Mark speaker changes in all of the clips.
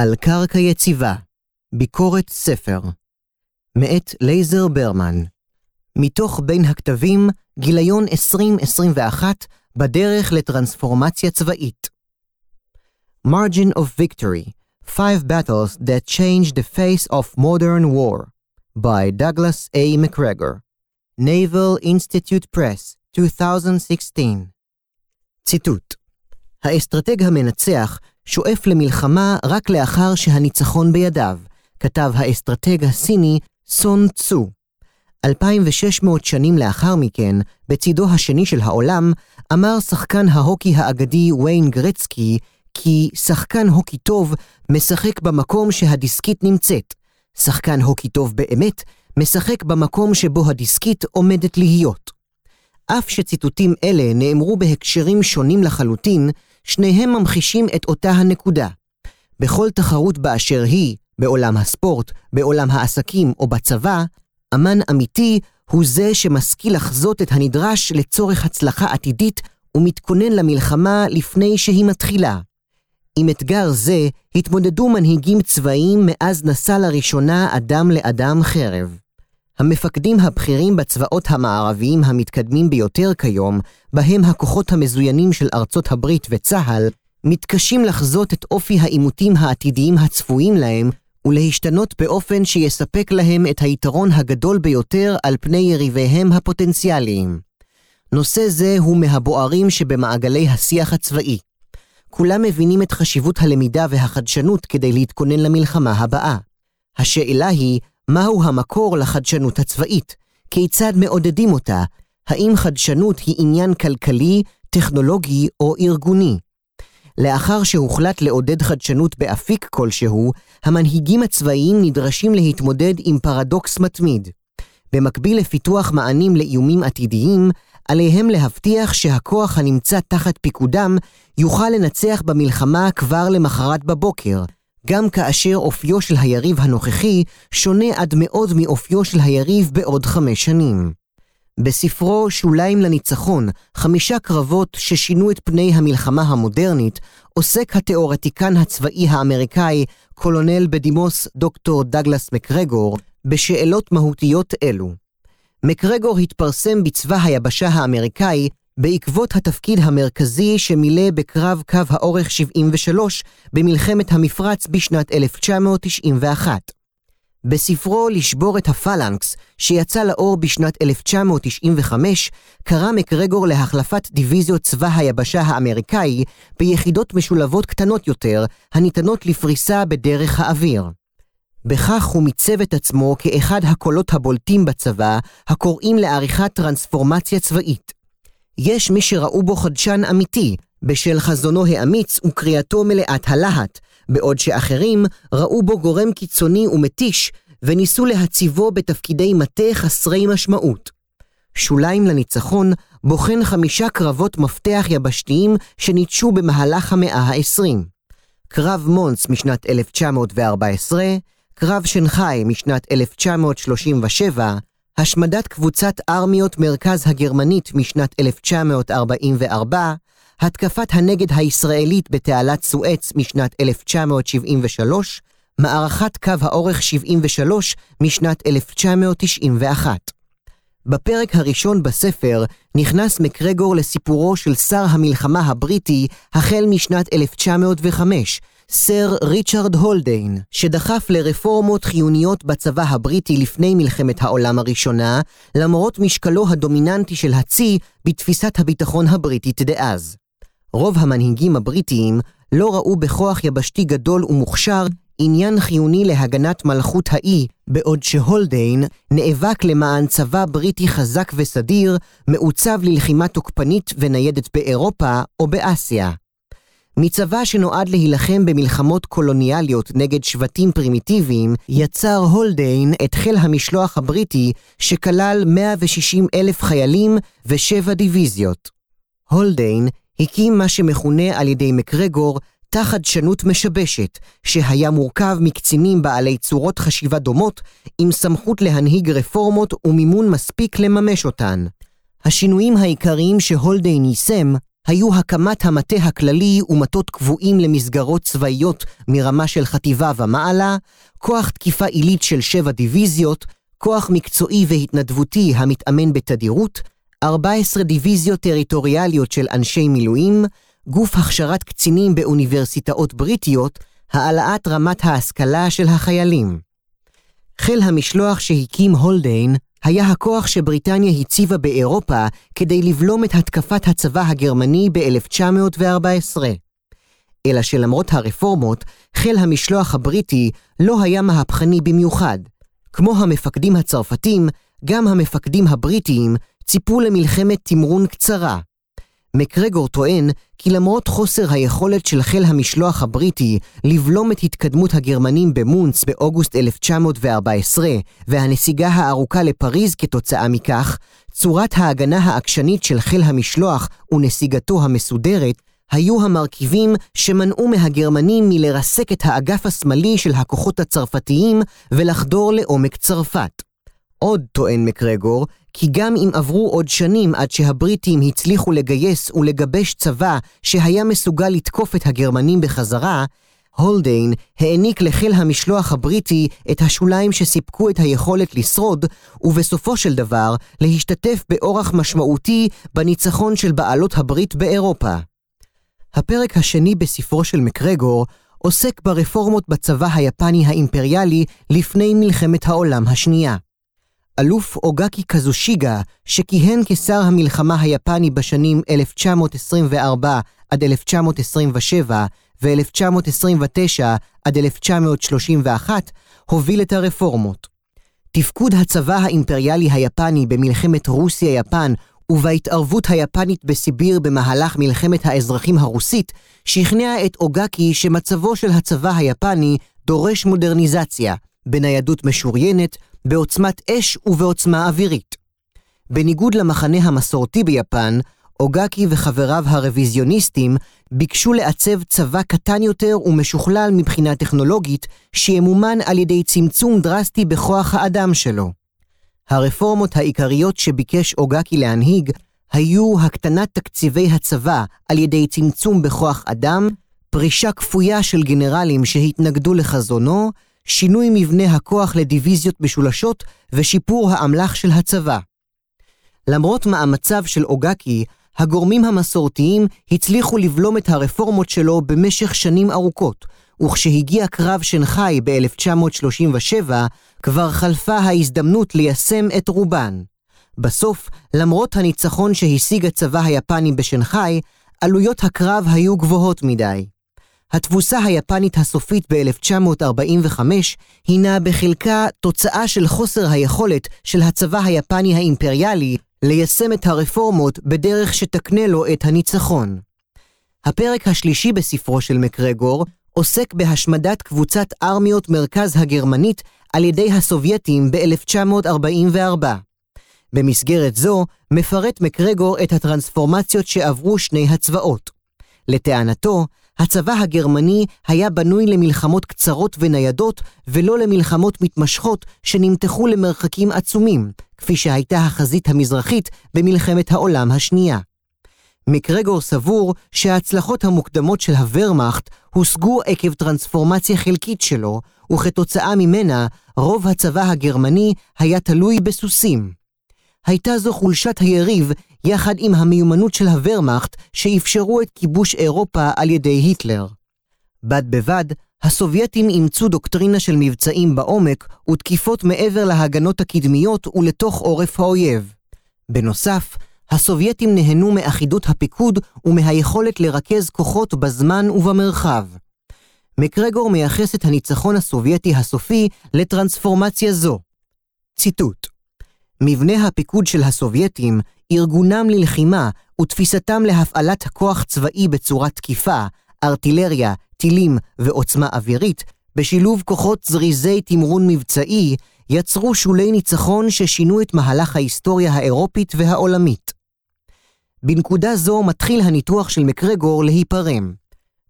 Speaker 1: על קרקע יציבה, ביקורת ספר, מאת לייזר ברמן, מתוך בין הכתבים, גיליון 2021, בדרך לטרנספורמציה צבאית. Margin of Victory, Five Battles That Changed the Face of Modern War, by Douglas A. McGregor, Naval Institute Press, 2016. ציטוט האסטרטג המנצח שואף למלחמה רק לאחר שהניצחון בידיו, כתב האסטרטג הסיני סון צו. 2,600 שנים לאחר מכן, בצידו השני של העולם, אמר שחקן ההוקי האגדי ויין גרצקי כי שחקן הוקי טוב משחק במקום שהדיסקית נמצאת. שחקן הוקי טוב באמת משחק במקום שבו הדיסקית עומדת להיות. אף שציטוטים אלה נאמרו בהקשרים שונים לחלוטין, שניהם ממחישים את אותה הנקודה. בכל תחרות באשר היא, בעולם הספורט, בעולם העסקים או בצבא, אמן אמיתי הוא זה שמשכיל לחזות את הנדרש לצורך הצלחה עתידית ומתכונן למלחמה לפני שהיא מתחילה. עם אתגר זה התמודדו מנהיגים צבאיים מאז נשא לראשונה אדם לאדם חרב. המפקדים הבכירים בצבאות המערביים המתקדמים ביותר כיום, בהם הכוחות המזוינים של ארצות הברית וצה"ל, מתקשים לחזות את אופי העימותים העתידיים הצפויים להם, ולהשתנות באופן שיספק להם את היתרון הגדול ביותר על פני יריביהם הפוטנציאליים. נושא זה הוא מהבוערים שבמעגלי השיח הצבאי. כולם מבינים את חשיבות הלמידה והחדשנות כדי להתכונן למלחמה הבאה. השאלה היא, מהו המקור לחדשנות הצבאית? כיצד מעודדים אותה? האם חדשנות היא עניין כלכלי, טכנולוגי או ארגוני? לאחר שהוחלט לעודד חדשנות באפיק כלשהו, המנהיגים הצבאיים נדרשים להתמודד עם פרדוקס מתמיד. במקביל לפיתוח מענים לאיומים עתידיים, עליהם להבטיח שהכוח הנמצא תחת פיקודם יוכל לנצח במלחמה כבר למחרת בבוקר, גם כאשר אופיו של היריב הנוכחי שונה עד מאוד מאופיו של היריב בעוד חמש שנים. בספרו "שוליים לניצחון, חמישה קרבות ששינו את פני המלחמה המודרנית", עוסק התיאורטיקן הצבאי האמריקאי, קולונל בדימוס דוקטור דגלס מקרגור, בשאלות מהותיות אלו. מקרגור התפרסם בצבא היבשה האמריקאי בעקבות התפקיד המרכזי שמילא בקרב קו האורך 73 במלחמת המפרץ בשנת 1991. בספרו "לשבור את הפלנקס", שיצא לאור בשנת 1995, קרא מקרגור להחלפת דיוויזיות צבא היבשה האמריקאי ביחידות משולבות קטנות יותר, הניתנות לפריסה בדרך האוויר. בכך הוא מיצב את עצמו כאחד הקולות הבולטים בצבא, הקוראים לעריכת טרנספורמציה צבאית. יש מי שראו בו חדשן אמיתי, בשל חזונו האמיץ וקריאתו מלאת הלהט, בעוד שאחרים ראו בו גורם קיצוני ומתיש, וניסו להציבו בתפקידי מטה חסרי משמעות. שוליים לניצחון בוחן חמישה קרבות מפתח יבשתיים שניטשו במהלך המאה ה-20. קרב מונס משנת 1914, קרב שנגחאי משנת 1937, השמדת קבוצת ארמיות מרכז הגרמנית משנת 1944, התקפת הנגד הישראלית בתעלת סואץ משנת 1973, מערכת קו האורך 73 משנת 1991. בפרק הראשון בספר נכנס מקרגור לסיפורו של שר המלחמה הבריטי החל משנת 1905, סר ריצ'רד הולדיין, שדחף לרפורמות חיוניות בצבא הבריטי לפני מלחמת העולם הראשונה, למרות משקלו הדומיננטי של הצי בתפיסת הביטחון הבריטית דאז. רוב המנהיגים הבריטיים לא ראו בכוח יבשתי גדול ומוכשר עניין חיוני להגנת מלכות האי, בעוד שהולדיין נאבק למען צבא בריטי חזק וסדיר, מעוצב ללחימה תוקפנית וניידת באירופה או באסיה. מצבא שנועד להילחם במלחמות קולוניאליות נגד שבטים פרימיטיביים, יצר הולדיין את חיל המשלוח הבריטי שכלל 160 אלף חיילים ושבע דיוויזיות. הולדיין הקים מה שמכונה על ידי מקרגור תא חדשנות משבשת, שהיה מורכב מקצינים בעלי צורות חשיבה דומות, עם סמכות להנהיג רפורמות ומימון מספיק לממש אותן. השינויים העיקריים שהולדיין יישם היו הקמת המטה הכללי ומטות קבועים למסגרות צבאיות מרמה של חטיבה ומעלה, כוח תקיפה עילית של שבע דיוויזיות, כוח מקצועי והתנדבותי המתאמן בתדירות, 14 דיוויזיות טריטוריאליות של אנשי מילואים, גוף הכשרת קצינים באוניברסיטאות בריטיות, העלאת רמת ההשכלה של החיילים. חיל המשלוח שהקים הולדיין היה הכוח שבריטניה הציבה באירופה כדי לבלום את התקפת הצבא הגרמני ב-1914. אלא שלמרות הרפורמות, חיל המשלוח הבריטי לא היה מהפכני במיוחד. כמו המפקדים הצרפתים, גם המפקדים הבריטיים ציפו למלחמת תמרון קצרה. מקרגור טוען כי למרות חוסר היכולת של חיל המשלוח הבריטי לבלום את התקדמות הגרמנים במונץ באוגוסט 1914 והנסיגה הארוכה לפריז כתוצאה מכך, צורת ההגנה העקשנית של חיל המשלוח ונסיגתו המסודרת היו המרכיבים שמנעו מהגרמנים מלרסק את האגף השמאלי של הכוחות הצרפתיים ולחדור לעומק צרפת. עוד טוען מקרגור, כי גם אם עברו עוד שנים עד שהבריטים הצליחו לגייס ולגבש צבא שהיה מסוגל לתקוף את הגרמנים בחזרה, הולדיין העניק לחיל המשלוח הבריטי את השוליים שסיפקו את היכולת לשרוד, ובסופו של דבר להשתתף באורח משמעותי בניצחון של בעלות הברית באירופה. הפרק השני בספרו של מקרגור עוסק ברפורמות בצבא היפני האימפריאלי לפני מלחמת העולם השנייה. אלוף אוגקי קזושיגה, שכיהן כשר המלחמה היפני בשנים 1924 עד 1927 ו-1929 עד 1931, הוביל את הרפורמות. תפקוד הצבא האימפריאלי היפני במלחמת רוסיה-יפן ובהתערבות היפנית בסיביר במהלך מלחמת האזרחים הרוסית, שכנע את אוגקי שמצבו של הצבא היפני דורש מודרניזציה, בניידות משוריינת, בעוצמת אש ובעוצמה אווירית. בניגוד למחנה המסורתי ביפן, אוגקי וחבריו הרוויזיוניסטים ביקשו לעצב צבא קטן יותר ומשוכלל מבחינה טכנולוגית, שימומן על ידי צמצום דרסטי בכוח האדם שלו. הרפורמות העיקריות שביקש אוגקי להנהיג היו הקטנת תקציבי הצבא על ידי צמצום בכוח אדם, פרישה כפויה של גנרלים שהתנגדו לחזונו, שינוי מבנה הכוח לדיוויזיות משולשות ושיפור האמל"ח של הצבא. למרות מאמציו של אוגקי, הגורמים המסורתיים הצליחו לבלום את הרפורמות שלו במשך שנים ארוכות, וכשהגיע קרב שנגחאי ב-1937, כבר חלפה ההזדמנות ליישם את רובן. בסוף, למרות הניצחון שהשיג הצבא היפני בשנגחאי, עלויות הקרב היו גבוהות מדי. התבוסה היפנית הסופית ב-1945 הינה בחלקה תוצאה של חוסר היכולת של הצבא היפני האימפריאלי ליישם את הרפורמות בדרך שתקנה לו את הניצחון. הפרק השלישי בספרו של מקרגור עוסק בהשמדת קבוצת ארמיות מרכז הגרמנית על ידי הסובייטים ב-1944. במסגרת זו מפרט מקרגור את הטרנספורמציות שעברו שני הצבאות. לטענתו, הצבא הגרמני היה בנוי למלחמות קצרות וניידות, ולא למלחמות מתמשכות שנמתחו למרחקים עצומים, כפי שהייתה החזית המזרחית במלחמת העולם השנייה. מקרגור סבור שההצלחות המוקדמות של הוורמאכט הושגו עקב טרנספורמציה חלקית שלו, וכתוצאה ממנה רוב הצבא הגרמני היה תלוי בסוסים. הייתה זו חולשת היריב יחד עם המיומנות של הוורמאכט שאפשרו את כיבוש אירופה על ידי היטלר. בד בבד, הסובייטים אימצו דוקטרינה של מבצעים בעומק ותקיפות מעבר להגנות הקדמיות ולתוך עורף האויב. בנוסף, הסובייטים נהנו מאחידות הפיקוד ומהיכולת לרכז כוחות בזמן ובמרחב. מקרגור מייחס את הניצחון הסובייטי הסופי לטרנספורמציה זו. ציטוט מבנה הפיקוד של הסובייטים, ארגונם ללחימה ותפיסתם להפעלת כוח צבאי בצורת תקיפה, ארטילריה, טילים ועוצמה אווירית, בשילוב כוחות זריזי תמרון מבצעי, יצרו שולי ניצחון ששינו את מהלך ההיסטוריה האירופית והעולמית. בנקודה זו מתחיל הניתוח של מקרגור להיפרם.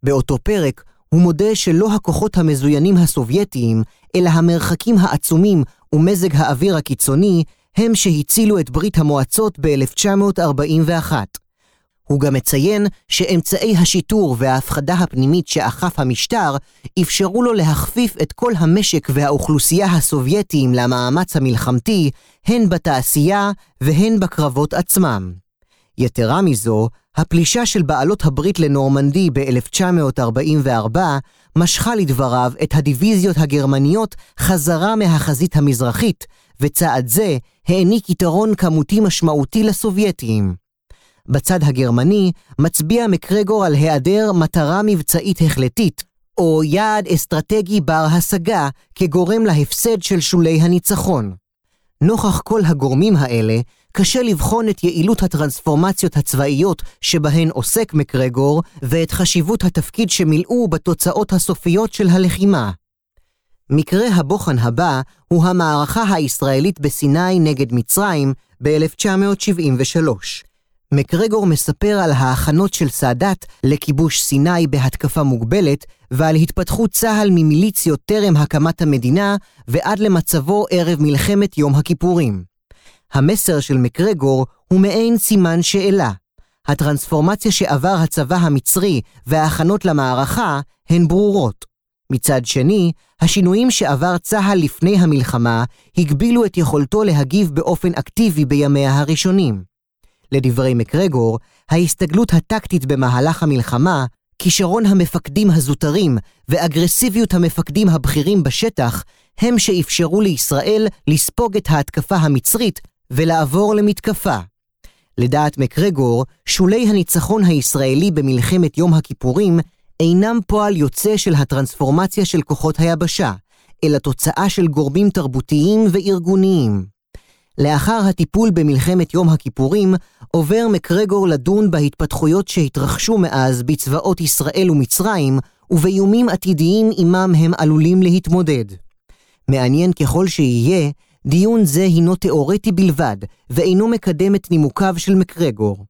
Speaker 1: באותו פרק הוא מודה שלא הכוחות המזוינים הסובייטיים, אלא המרחקים העצומים ומזג האוויר הקיצוני, הם שהצילו את ברית המועצות ב-1941. הוא גם מציין שאמצעי השיטור וההפחדה הפנימית שאכף המשטר אפשרו לו להכפיף את כל המשק והאוכלוסייה הסובייטיים למאמץ המלחמתי, הן בתעשייה והן בקרבות עצמם. יתרה מזו, הפלישה של בעלות הברית לנורמנדי ב-1944 משכה לדבריו את הדיוויזיות הגרמניות חזרה מהחזית המזרחית, וצעד זה העניק יתרון כמותי משמעותי לסובייטים. בצד הגרמני מצביע מקרגור על היעדר מטרה מבצעית החלטית, או יעד אסטרטגי בר השגה כגורם להפסד של שולי הניצחון. נוכח כל הגורמים האלה, קשה לבחון את יעילות הטרנספורמציות הצבאיות שבהן עוסק מקרגור, ואת חשיבות התפקיד שמילאו בתוצאות הסופיות של הלחימה. מקרה הבוחן הבא הוא המערכה הישראלית בסיני נגד מצרים ב-1973. מקרגור מספר על ההכנות של סאדאת לכיבוש סיני בהתקפה מוגבלת ועל התפתחות צה"ל ממיליציות טרם הקמת המדינה ועד למצבו ערב מלחמת יום הכיפורים. המסר של מקרגור הוא מעין סימן שאלה. הטרנספורמציה שעבר הצבא המצרי וההכנות למערכה הן ברורות. מצד שני, השינויים שעבר צה"ל לפני המלחמה הגבילו את יכולתו להגיב באופן אקטיבי בימיה הראשונים. לדברי מקרגור, ההסתגלות הטקטית במהלך המלחמה, כישרון המפקדים הזוטרים ואגרסיביות המפקדים הבכירים בשטח, הם שאפשרו לישראל לספוג את ההתקפה המצרית ולעבור למתקפה. לדעת מקרגור, שולי הניצחון הישראלי במלחמת יום הכיפורים אינם פועל יוצא של הטרנספורמציה של כוחות היבשה, אלא תוצאה של גורמים תרבותיים וארגוניים. לאחר הטיפול במלחמת יום הכיפורים, עובר מקרגור לדון בהתפתחויות שהתרחשו מאז בצבאות ישראל ומצרים, ובאיומים עתידיים עמם הם עלולים להתמודד. מעניין ככל שיהיה, דיון זה הינו תאורטי בלבד, ואינו מקדם את נימוקיו של מקרגור.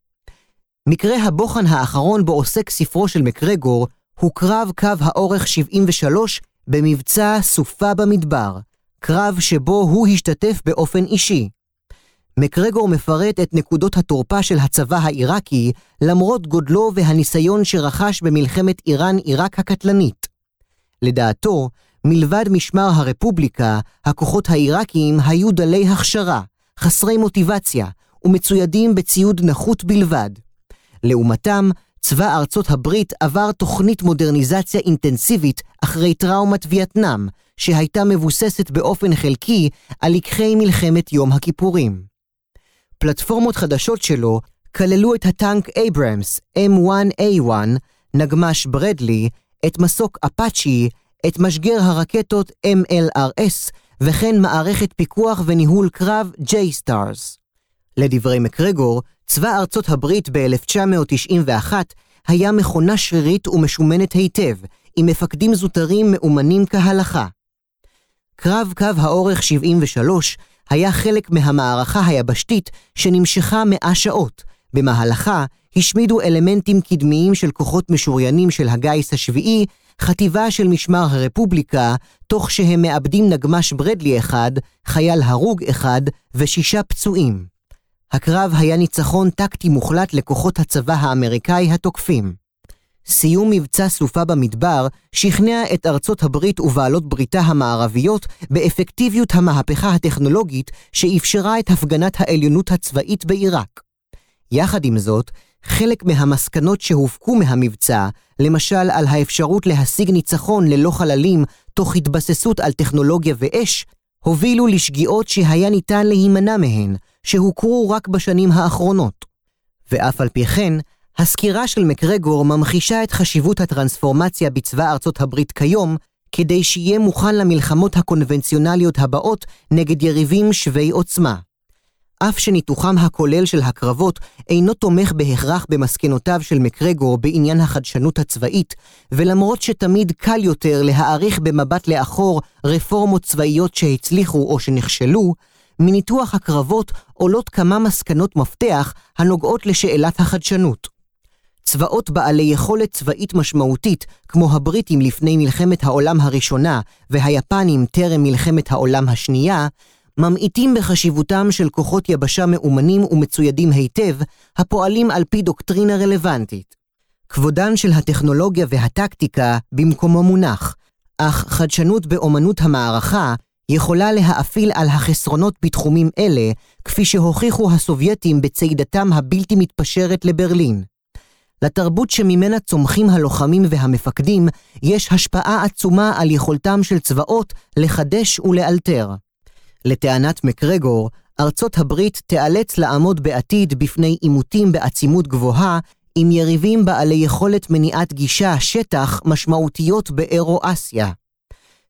Speaker 1: מקרה הבוחן האחרון בו עוסק ספרו של מקרגור, הוא קרב קו האורך 73 במבצע סופה במדבר, קרב שבו הוא השתתף באופן אישי. מקרגור מפרט את נקודות התורפה של הצבא העיראקי, למרות גודלו והניסיון שרכש במלחמת איראן-עיראק הקטלנית. לדעתו, מלבד משמר הרפובליקה, הכוחות העיראקיים היו דלי הכשרה, חסרי מוטיבציה, ומצוידים בציוד נחות בלבד. לעומתם, צבא ארצות הברית עבר תוכנית מודרניזציה אינטנסיבית אחרי טראומת וייטנאם, שהייתה מבוססת באופן חלקי על לקחי מלחמת יום הכיפורים. פלטפורמות חדשות שלו כללו את הטנק אייברמס M1A1, נגמ"ש ברדלי, את מסוק אפאצ'י, את משגר הרקטות MLRS, וכן מערכת פיקוח וניהול קרב J-Stars. לדברי מקרגור, צבא ארצות הברית ב-1991 היה מכונה שרירית ומשומנת היטב, עם מפקדים זוטרים מאומנים כהלכה. קרב קו האורך 73 היה חלק מהמערכה היבשתית שנמשכה מאה שעות. במהלכה השמידו אלמנטים קדמיים של כוחות משוריינים של הגיס השביעי, חטיבה של משמר הרפובליקה, תוך שהם מאבדים נגמ"ש ברדלי אחד, חייל הרוג אחד ושישה פצועים. הקרב היה ניצחון טקטי מוחלט לכוחות הצבא האמריקאי התוקפים. סיום מבצע סופה במדבר שכנע את ארצות הברית ובעלות בריתה המערביות באפקטיביות המהפכה הטכנולוגית שאפשרה את הפגנת העליונות הצבאית בעיראק. יחד עם זאת, חלק מהמסקנות שהופקו מהמבצע, למשל על האפשרות להשיג ניצחון ללא חללים תוך התבססות על טכנולוגיה ואש, הובילו לשגיאות שהיה ניתן להימנע מהן, שהוכרו רק בשנים האחרונות. ואף על פי כן, הסקירה של מקרגור ממחישה את חשיבות הטרנספורמציה בצבא ארצות הברית כיום, כדי שיהיה מוכן למלחמות הקונבנציונליות הבאות נגד יריבים שווי עוצמה. אף שניתוחם הכולל של הקרבות אינו תומך בהכרח במסקנותיו של מקרגור בעניין החדשנות הצבאית, ולמרות שתמיד קל יותר להעריך במבט לאחור רפורמות צבאיות שהצליחו או שנכשלו, מניתוח הקרבות עולות כמה מסקנות מפתח הנוגעות לשאלת החדשנות. צבאות בעלי יכולת צבאית משמעותית, כמו הבריטים לפני מלחמת העולם הראשונה והיפנים טרם מלחמת העולם השנייה, ממעיטים בחשיבותם של כוחות יבשה מאומנים ומצוידים היטב, הפועלים על פי דוקטרינה רלוונטית. כבודן של הטכנולוגיה והטקטיקה במקומו מונח, אך חדשנות באומנות המערכה יכולה להאפיל על החסרונות בתחומים אלה, כפי שהוכיחו הסובייטים בצעידתם הבלתי מתפשרת לברלין. לתרבות שממנה צומחים הלוחמים והמפקדים, יש השפעה עצומה על יכולתם של צבאות לחדש ולאלתר. לטענת מקרגור, ארצות הברית תיאלץ לעמוד בעתיד בפני עימותים בעצימות גבוהה עם יריבים בעלי יכולת מניעת גישה שטח משמעותיות באירו-אסיה.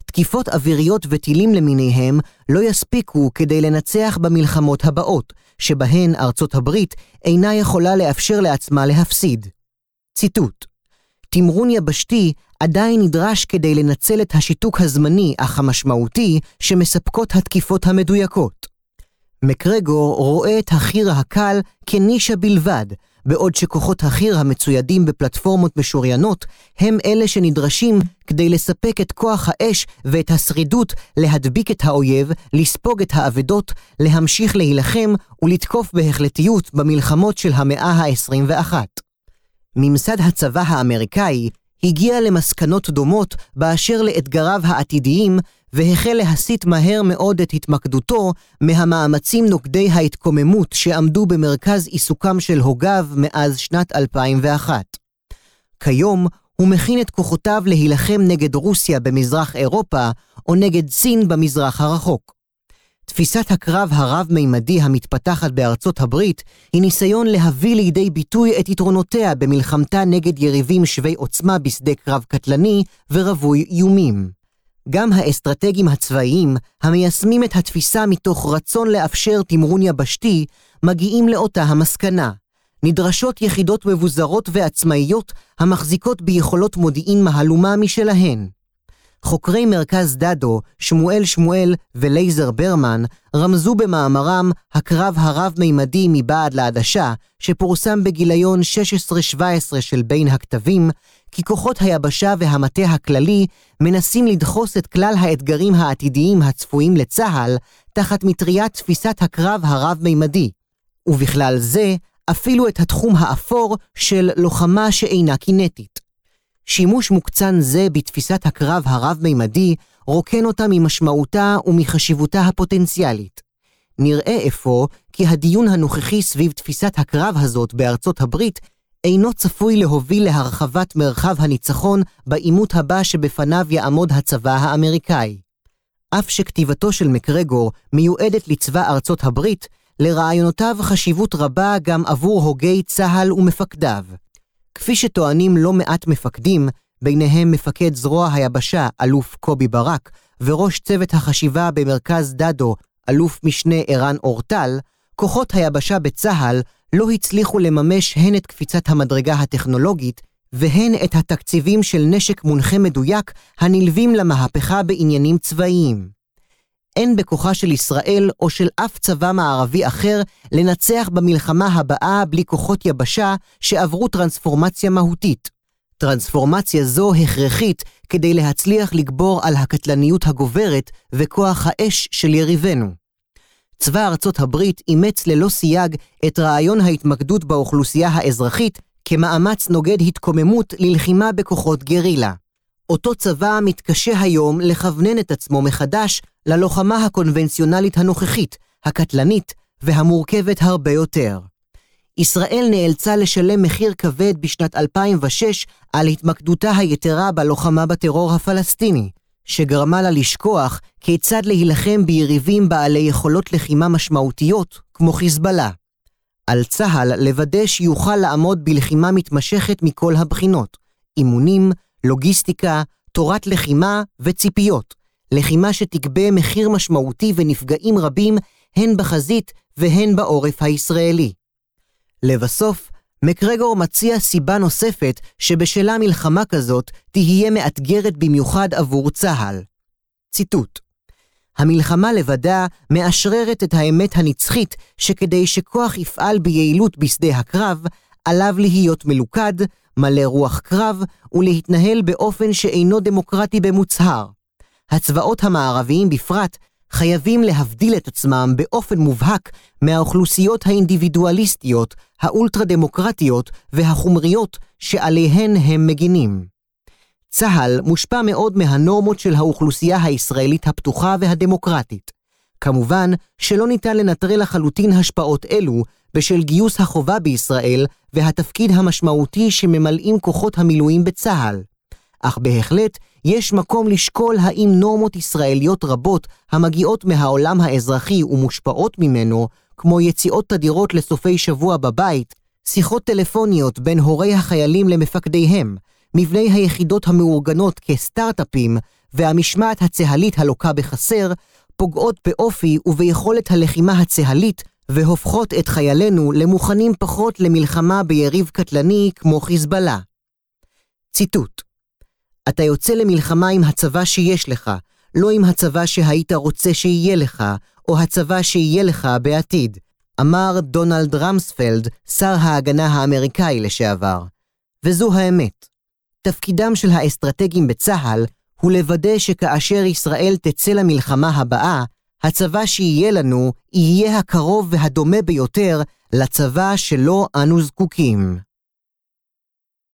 Speaker 1: תקיפות אוויריות וטילים למיניהם לא יספיקו כדי לנצח במלחמות הבאות, שבהן ארצות הברית אינה יכולה לאפשר לעצמה להפסיד. ציטוט: תמרון יבשתי עדיין נדרש כדי לנצל את השיתוק הזמני אך המשמעותי שמספקות התקיפות המדויקות. מקרגור רואה את החי"ר הקל כנישה בלבד, בעוד שכוחות החי"ר המצוידים בפלטפורמות משוריינות הם אלה שנדרשים כדי לספק את כוח האש ואת השרידות להדביק את האויב, לספוג את האבדות, להמשיך להילחם ולתקוף בהחלטיות במלחמות של המאה ה-21. ממסד הצבא האמריקאי הגיע למסקנות דומות באשר לאתגריו העתידיים, והחל להסיט מהר מאוד את התמקדותו מהמאמצים נוגדי ההתקוממות שעמדו במרכז עיסוקם של הוגיו מאז שנת 2001. כיום הוא מכין את כוחותיו להילחם נגד רוסיה במזרח אירופה, או נגד סין במזרח הרחוק. תפיסת הקרב הרב-מימדי המתפתחת בארצות הברית היא ניסיון להביא לידי ביטוי את יתרונותיה במלחמתה נגד יריבים שווי עוצמה בשדה קרב קטלני ורווי איומים. גם האסטרטגים הצבאיים, המיישמים את התפיסה מתוך רצון לאפשר תמרון יבשתי, מגיעים לאותה המסקנה. נדרשות יחידות מבוזרות ועצמאיות המחזיקות ביכולות מודיעין מהלומה משלהן. חוקרי מרכז דדו, שמואל שמואל ולייזר ברמן, רמזו במאמרם "הקרב הרב-מימדי מבעד לעדשה", שפורסם בגיליון 16-17 של בין הכתבים, כי כוחות היבשה והמטה הכללי מנסים לדחוס את כלל האתגרים העתידיים הצפויים לצה"ל תחת מטריית תפיסת הקרב הרב-מימדי, ובכלל זה אפילו את התחום האפור של לוחמה שאינה קינטית. שימוש מוקצן זה בתפיסת הקרב הרב-מימדי רוקן אותה ממשמעותה ומחשיבותה הפוטנציאלית. נראה אפוא כי הדיון הנוכחי סביב תפיסת הקרב הזאת בארצות הברית אינו צפוי להוביל להרחבת מרחב הניצחון בעימות הבא שבפניו יעמוד הצבא האמריקאי. אף שכתיבתו של מקרגור מיועדת לצבא ארצות הברית, לרעיונותיו חשיבות רבה גם עבור הוגי צה"ל ומפקדיו. כפי שטוענים לא מעט מפקדים, ביניהם מפקד זרוע היבשה, אלוף קובי ברק, וראש צוות החשיבה במרכז דדו, אלוף משנה ערן אורטל, כוחות היבשה בצה"ל לא הצליחו לממש הן את קפיצת המדרגה הטכנולוגית, והן את התקציבים של נשק מונחה מדויק הנלווים למהפכה בעניינים צבאיים. אין בכוחה של ישראל או של אף צבא מערבי אחר לנצח במלחמה הבאה בלי כוחות יבשה שעברו טרנספורמציה מהותית. טרנספורמציה זו הכרחית כדי להצליח לגבור על הקטלניות הגוברת וכוח האש של יריבינו. צבא ארצות הברית אימץ ללא סייג את רעיון ההתמקדות באוכלוסייה האזרחית כמאמץ נוגד התקוממות ללחימה בכוחות גרילה. אותו צבא מתקשה היום לכוונן את עצמו מחדש ללוחמה הקונבנציונלית הנוכחית, הקטלנית והמורכבת הרבה יותר. ישראל נאלצה לשלם מחיר כבד בשנת 2006 על התמקדותה היתרה בלוחמה בטרור הפלסטיני, שגרמה לה לשכוח כיצד להילחם ביריבים בעלי יכולות לחימה משמעותיות, כמו חיזבאללה. על צה"ל לוודא שיוכל לעמוד בלחימה מתמשכת מכל הבחינות, אימונים, לוגיסטיקה, תורת לחימה וציפיות, לחימה שתגבה מחיר משמעותי ונפגעים רבים הן בחזית והן בעורף הישראלי. לבסוף, מקרגור מציע סיבה נוספת שבשלה מלחמה כזאת תהיה מאתגרת במיוחד עבור צה"ל. ציטוט: המלחמה לבדה מאשררת את האמת הנצחית שכדי שכוח יפעל ביעילות בשדה הקרב, עליו להיות מלוכד, מלא רוח קרב, ולהתנהל באופן שאינו דמוקרטי במוצהר. הצבאות המערביים בפרט חייבים להבדיל את עצמם באופן מובהק מהאוכלוסיות האינדיבידואליסטיות, האולטרה-דמוקרטיות והחומריות שעליהן הם מגינים. צה"ל מושפע מאוד מהנורמות של האוכלוסייה הישראלית הפתוחה והדמוקרטית. כמובן שלא ניתן לנטרל לחלוטין השפעות אלו בשל גיוס החובה בישראל והתפקיד המשמעותי שממלאים כוחות המילואים בצה"ל. אך בהחלט יש מקום לשקול האם נורמות ישראליות רבות המגיעות מהעולם האזרחי ומושפעות ממנו, כמו יציאות תדירות לסופי שבוע בבית, שיחות טלפוניות בין הורי החיילים למפקדיהם, מבני היחידות המאורגנות כסטארט-אפים והמשמעת הצהלית הלוקה בחסר, פוגעות באופי וביכולת הלחימה הצהלית והופכות את חיילינו למוכנים פחות למלחמה ביריב קטלני כמו חיזבאללה. ציטוט אתה יוצא למלחמה עם הצבא שיש לך, לא עם הצבא שהיית רוצה שיהיה לך, או הצבא שיהיה לך בעתיד, אמר דונלד רמספלד, שר ההגנה האמריקאי לשעבר. וזו האמת. תפקידם של האסטרטגים בצה"ל הוא לוודא שכאשר ישראל תצא למלחמה הבאה, הצבא שיהיה לנו יהיה הקרוב והדומה ביותר לצבא שלו אנו זקוקים.